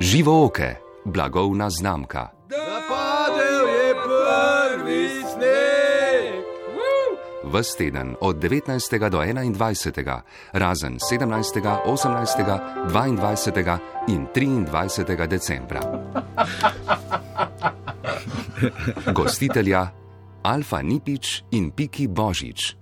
Živo oke, blagovna znamka. Da padel je prvi sneg. Ves teden od 19. do 21. razen 17., 18., 22. in 23. decembra. Gostitelja Alfa Nipič in Piki Božič.